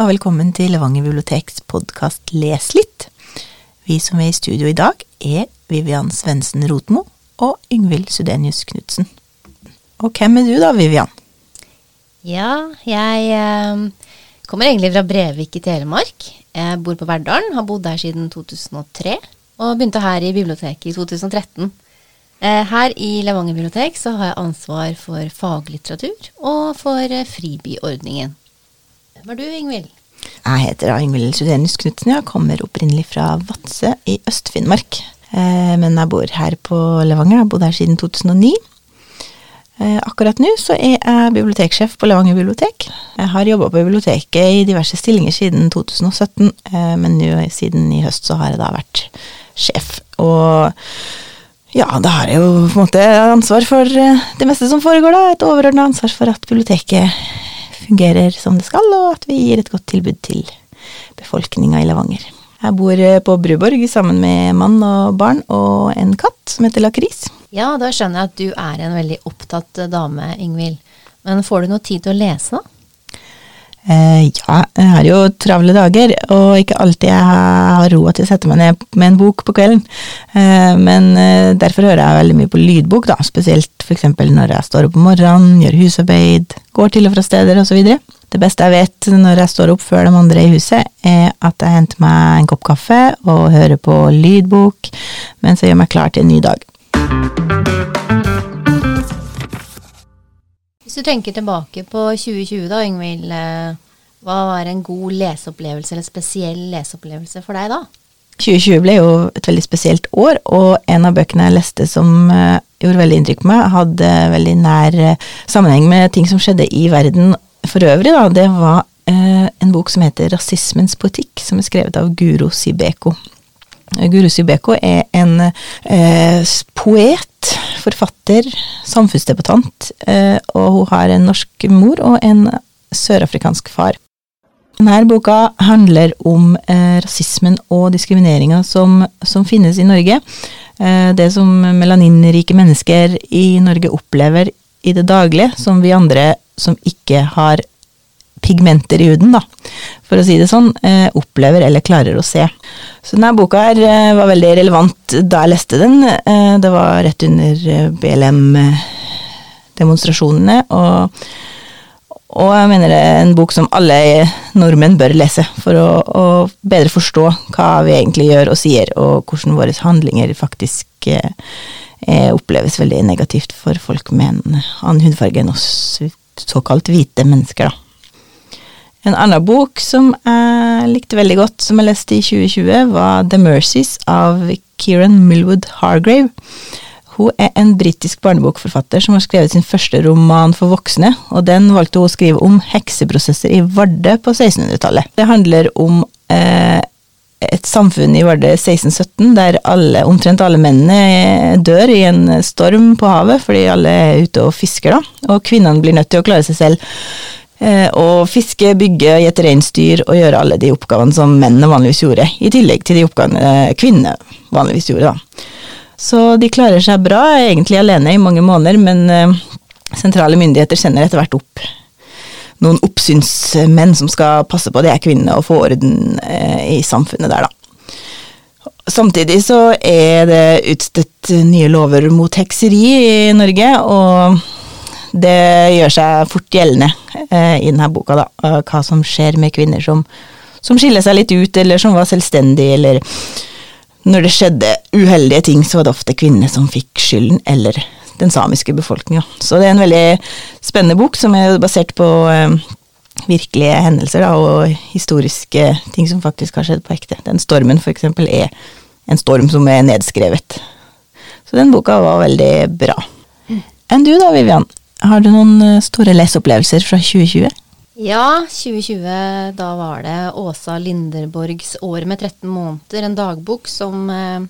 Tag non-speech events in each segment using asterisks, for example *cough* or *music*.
og velkommen til Levanger biblioteks podkast Les litt. Vi som er i studio i dag, er Vivian Svendsen Rotmo og Yngvild Sudenius Knutsen. Og hvem er du da, Vivian? Ja, jeg eh, kommer egentlig fra Brevik i Telemark. Jeg bor på Verdalen, har bodd her siden 2003, og begynte her i biblioteket i 2013. Eh, her i Levanger bibliotek så har jeg ansvar for faglitteratur og for eh, fribyordningen. Hvem er du, Ingvild? Jeg heter Ingvild Sudenius Knutsen. Jeg kommer opprinnelig fra Vadsø i Øst-Finnmark. Eh, men jeg bor her på Levanger. Jeg har bodd her siden 2009. Akkurat nå så er jeg biblioteksjef på Levanger bibliotek. Jeg har jobba på biblioteket i diverse stillinger siden 2017, men nå siden i høst så har jeg da vært sjef. Og ja, da har jeg jo på en måte ansvar for det meste som foregår, da. Et overordna ansvar for at biblioteket fungerer som det skal, og at vi gir et godt tilbud til befolkninga i Levanger. Jeg bor eh, på Bruborg sammen med mann og barn og en katt som heter Lakris. Ja, da skjønner jeg at du er en veldig opptatt dame, Ingvild. Men får du noe tid til å lese, da? Eh, ja, jeg har jo travle dager, og ikke alltid jeg har ro til å sette meg ned med en bok på kvelden. Eh, men eh, derfor hører jeg veldig mye på lydbok, da, spesielt f.eks. når jeg står opp om morgenen, gjør husarbeid, går til og fra steder osv. Det beste jeg vet når jeg står opp før de andre i huset, er at jeg henter meg en kopp kaffe og hører på lydbok mens jeg gjør meg klar til en ny dag. Hvis du tenker tilbake på 2020 da, Yngvild. Eh, hva var en god leseopplevelse, eller spesiell leseopplevelse for deg da? 2020 ble jo et veldig spesielt år, og en av bøkene jeg leste som eh, gjorde veldig inntrykk på meg, hadde veldig nær eh, sammenheng med ting som skjedde i verden for øvrig. Da. Det var en bok som heter 'Rasismens poetikk', som er skrevet av Guro Sibeko. Guro Sibeko er en eh, poet, forfatter, samfunnsdebattant, eh, og hun har en norsk mor og en sørafrikansk far. Denne boka handler om eh, rasismen og diskrimineringa som, som, finnes i Norge. Eh, det som melaninrike mennesker i Norge opplever i det daglige, som vi andre som ikke har pigmenter i huden, da, for å si det sånn, eh, opplever eller klarer å se. Så denne boka her eh, var veldig relevant da jeg leste den. Eh, det var rett under BLM-demonstrasjonene, og, og, jeg mener det er en bok som alle nordmenn bør lese, for å, å, bedre forstå hva vi egentlig gjør og sier, og hvordan våre handlinger faktisk oppleves veldig negativt for folk med en annen hudfarge enn oss såkalt hvite mennesker, da. En annen bok som jeg likte veldig godt, som jeg leste i 2020, var The Mercies av Kieran Millwood Hargrave. Hun er en britisk barnebokforfatter som har skrevet sin første roman for voksne, og den valgte hun å skrive om hekseprosesser i Vardø på 1600-tallet. Det handler om eh, et samfunn i Vardø 1617 der alle, omtrent alle mennene dør i en storm på havet fordi alle er ute og fisker, da, og kvinnene blir nødt til å klare seg selv og fiske, bygge, gjette reinsdyr og gjøre alle de oppgavene som mennene vanligvis gjorde, i tillegg til de oppgavene eh, kvinnene vanligvis gjorde. da. Så de klarer seg bra, egentlig alene i mange måneder, men eh, sentrale myndigheter sender etter hvert opp noen oppsynsmenn som skal passe på de her kvinnene og få orden i samfunnet der, da. Samtidig så er det utstedt nye lover mot hekseri i Norge, og det gjør seg fort gjeldende eh, i denne boka, da. Hva som skjer med kvinner som, som skiller seg litt ut, eller som var selvstendige, eller når det skjedde uheldige ting, så var det ofte kvinnene som fikk skylden, eller den samiske befolkninga. Så det er en veldig spennende bok, som er basert på eh, virkelige hendelser da, og historiske ting som faktisk har skjedd på ekte. Den stormen, for eksempel, er en storm som er nedskrevet. Så den boka var veldig bra. Mm. Enn du da, Vivian? Har du noen eh, store leseopplevelser fra 2020? Ja, 2020, da var det Åsa Linderborgs 'Året med 13 måneder', en dagbok som eh,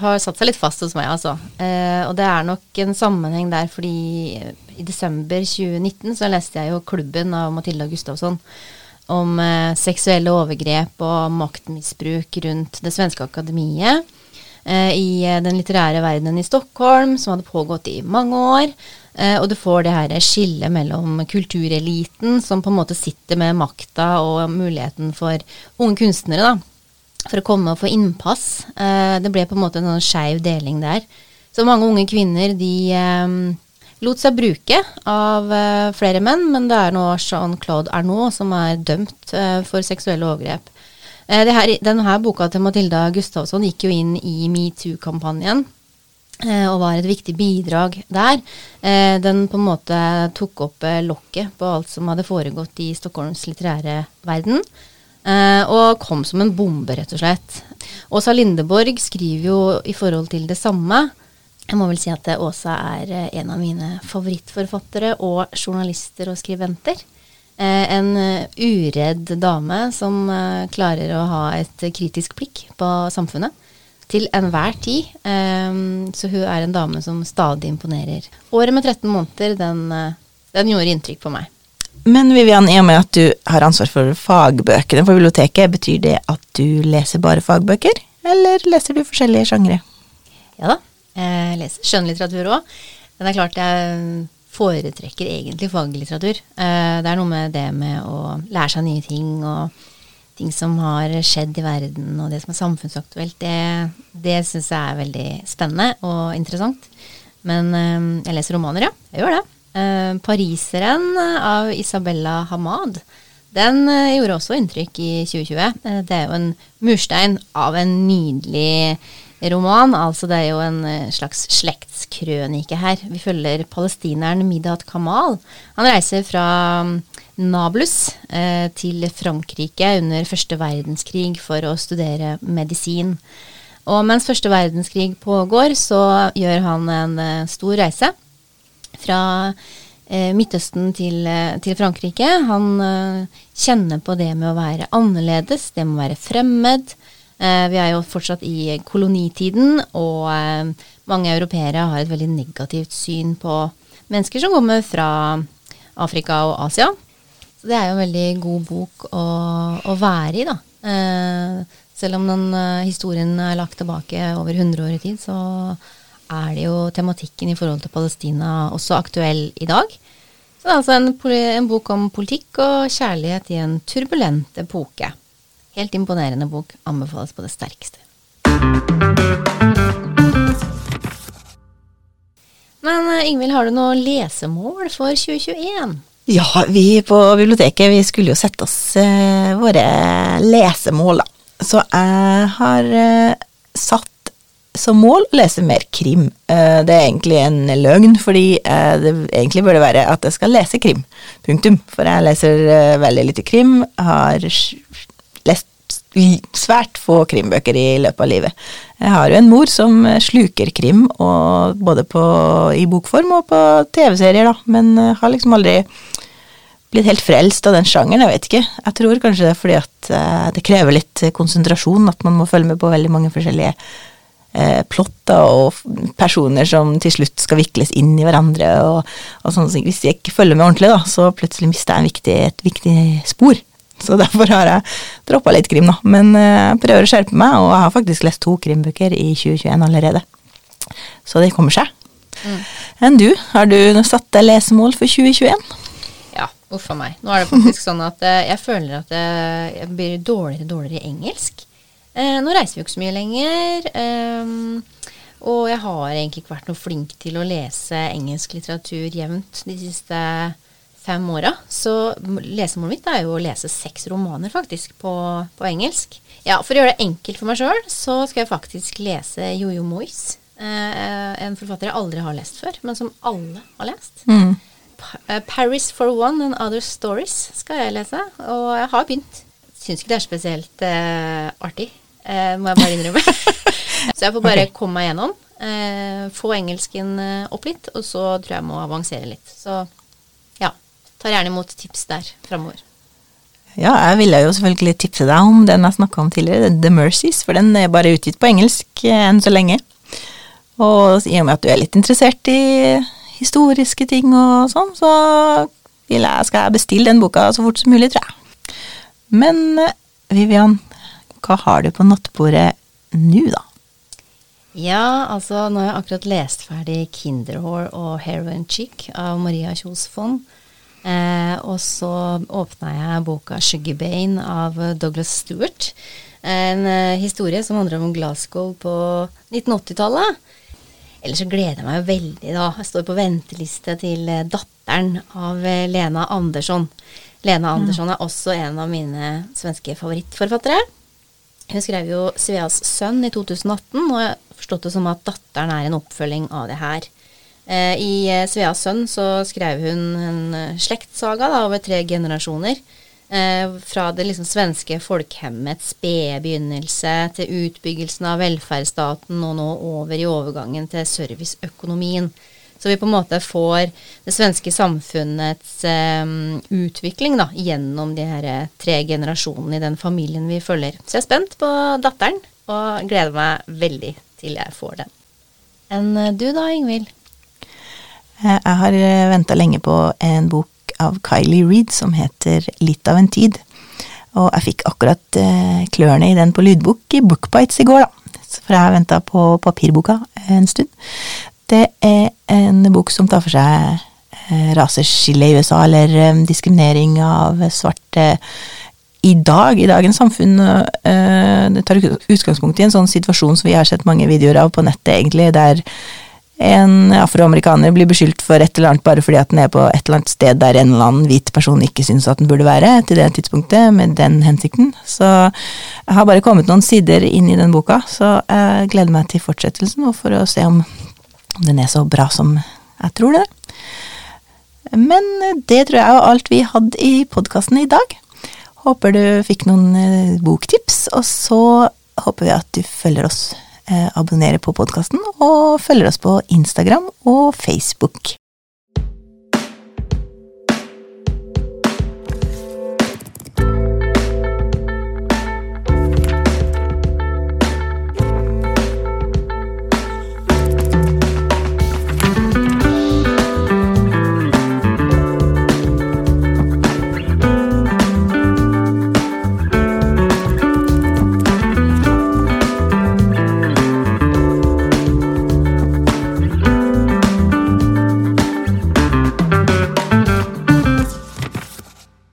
har satt seg litt fast hos meg, altså. Eh, og det er nok en sammenheng der fordi i desember 2019 så leste jeg jo 'Klubben' av Matilda Gustavsson om eh, seksuelle overgrep og maktmisbruk rundt det svenske akademiet. Eh, i eh, den litterære verdenen i Stockholm, som hadde pågått i mange år. Eh, og du får det her skillet mellom kultureliten, som på en måte sitter med makta og muligheten for unge kunstnere, da, for å komme og få innpass. Det ble på en måte en sånn skeiv deling der. Så mange unge kvinner, de lot seg bruke av flere menn, men det er nå Jean-Claude Arnault som er dømt for seksuelle overgrep. Uh, her, denne boka til Matilda Gustavsson gikk jo inn i metoo-kampanjen. og var et viktig bidrag der. den på en måte tok opp lokket på alt som hadde foregått i Stockholms litterære verden. og kom som en bombe, rett og slett. Åsa Lindeborg skriver jo i forhold til det samme. Jeg må vel si at Åsa er eh, en av mine favorittforfattere og journalister og skribenter. Eh, en eh, uredd dame som klarer å ha et kritisk blikk på samfunnet til enhver tid. Så hun er en dame som stadig imponerer. Året med 13 måneder, den, den gjorde inntrykk på meg. Men Vivian, i og med at du har ansvar for fagbøkene for biblioteket, betyr det at du leser bare fagbøker, eller leser du forskjellige sjangre? Ja da, jeg eh, leser skjønnlitteratur òg. Men det er klart jeg foretrekker egentlig faglitteratur. Eh, det er noe med det med å lære seg nye ting og ting som har skjedd i verden, og det som er samfunnsaktuelt. Det, det syns jeg er veldig spennende og interessant. Men eh, jeg leser romaner, ja. Jeg gjør det. 'Pariseren' av Isabella Hamad. Den gjorde også inntrykk i 2020. Det er jo en murstein av en nydelig roman. Altså det er jo en eh, slags slektskrønike her. Vi følger palestineren Midat Kamal. Han reiser fra mm, Nablus eh, til Frankrike under første verdenskrig for å studere medisin. Og mens første verdenskrig pågår, så gjør han en eh, stor reise fra eh, Midtøsten til, eh, til, Frankrike. Han eh, kjenner på det med å være annerledes, det med å være fremmed. Eh, vi er jo fortsatt i kolonitiden, og eh, mange europeere har et veldig negativt syn på mennesker som kommer fra Afrika og Asia. Så det er jo en veldig god bok å, å være i, da. Eh, selv om den historien er lagt tilbake over 100 år i tid, så er det jo tematikken i forhold til Palestina også aktuell i dag. Så det er altså en, en bok om politikk og kjærlighet i en turbulent epoke. Helt imponerende bok. Anbefales på det sterkeste. Men eh, Ingvild, har du noe lesemål for 2021? Ja, vi på biblioteket vi skulle jo sette oss eh, våre lesemål, da. Så jeg har eh, satt som mål å lese mer krim. Uh, det er egentlig en løgn, fordi det egentlig bør være at jeg skal lese krim. Punktum. For jeg leser veldig lite krim. Har svært få krimbøker i løpet av livet. Jeg har jo en mor som sluker krim, både på, i bokform og på TV-serier, da, men har liksom aldri blitt helt frelst av den sjangeren, jeg vet ikke. Jeg tror kanskje det er fordi at uh, det krever litt konsentrasjon, at man må følge med på veldig mange forskjellige eh, plotter og personer som til slutt skal vikles inn i hverandre og, og ting. Hvis jeg ikke følger med ordentlig, da, så plutselig mister jeg viktig, et viktig spor. Så derfor har jeg droppa litt krim, da. Men eh, jeg prøver å skjerpe meg, og jeg har faktisk lest to krimbøker i 2021 allerede. Så det kommer seg. Mm. Enn du, har du satt deg lesemål for 2021? Ja, uff a meg. Nå er det faktisk sånn at eh, jeg føler at eh, jeg blir dårligere og dårligere i engelsk. nå reiser vi jo ikke så mye lenger. Ehm, og jeg har egentlig ikke vært noe flink til å lese engelsk litteratur jevnt de siste fem åra, så lesemålet mitt er jo å lese seks romaner, faktisk, på, på, engelsk. Ja, For å gjøre det enkelt for meg sjøl, så skal jeg faktisk lese Jojo Moyes. Eh, en forfatter jeg aldri har lest før, men som alle har lest. Mm. Eh, Paris for One and Other Stories skal jeg lese, og jeg har begynt. Syns ikke det er spesielt eh, artig, eh, må jeg bare innrømme. *laughs* så jeg får bare okay. komme meg gjennom. Eh, få engelsken eh, opp litt, og så tror jeg jeg må avansere litt. Så tar gjerne imot tips der framover. Ja, jeg ville jo selvfølgelig tipse deg om den jeg snakka om tidligere, The Mercies, for den er bare utgitt på engelsk eh, enn så lenge. Og i og med at du er litt interessert i historiske ting og sånn, så vil jeg, skal jeg bestille den boka så fort som mulig, tror jeg. Men eh, Vivian, hva har du på nattbordet nå, da? Ja, altså nå har jeg akkurat lest ferdig 'Kinderhår og 'Heroin Chick' av Maria Kjos Fonn. Eh, og så åpna jeg boka 'Sugarbane' av Douglas Stewart. En eh, historie som handler om Glasgow på 1980-tallet. Ellers så gleder jeg meg veldig, da. Jeg står på venteliste til eh, datteren av eh, Lena Andersson. Lena Andersson er også en av mine svenske favorittforfattere. Hun skrev jo 'Sveas sønn' i 2018, og jeg har forstått det som at datteren er en oppfølging av det her. Eh, I eh, Sveas sønn så skrev hun en eh, slektssaga da, over tre generasjoner. Fra det liksom svenske folkhemmets spede begynnelse til utbyggelsen av velferdsstaten, og nå over i overgangen til serviceøkonomien. Så vi på en måte får det svenske samfunnets eh, utvikling da, gjennom de her tre generasjonene i den familien vi følger. Så jeg er spent på datteren, og gleder meg veldig til jeg får den. Enn du da, Ingvild? Eh, Jeg har venta lenge på en bok av Kylie Reed som heter Litt av en tid. Og jeg fikk akkurat eh, klørne i den på lydbok i Bookbites i går, da. For jeg har venta på papirboka en stund. Det er en bok som tar for seg eh, raseskille i USA, eller eh, diskriminering av svarte i dag, i dagens samfunn. eh, Det tar utgangspunkt i en sånn situasjon som vi har sett mange videoer av på nettet, egentlig, der en afroamerikaner blir beskyldt for et eller annet bare fordi at den er på et eller annet sted der en eller annen hvit person ikke syns at den burde være til det tidspunktet, med den hensikten. Så jeg har bare kommet noen sider inn i den boka, så jeg gleder meg til fortsettelsen, og for å se om, om den er så bra som jeg tror det. Men det tror jeg var alt vi hadde i podkasten i dag. Håper du fikk noen eh, boktips, og så håper vi at du følger oss, abonnerer på podkasten, og følger oss på Instagram og Facebook.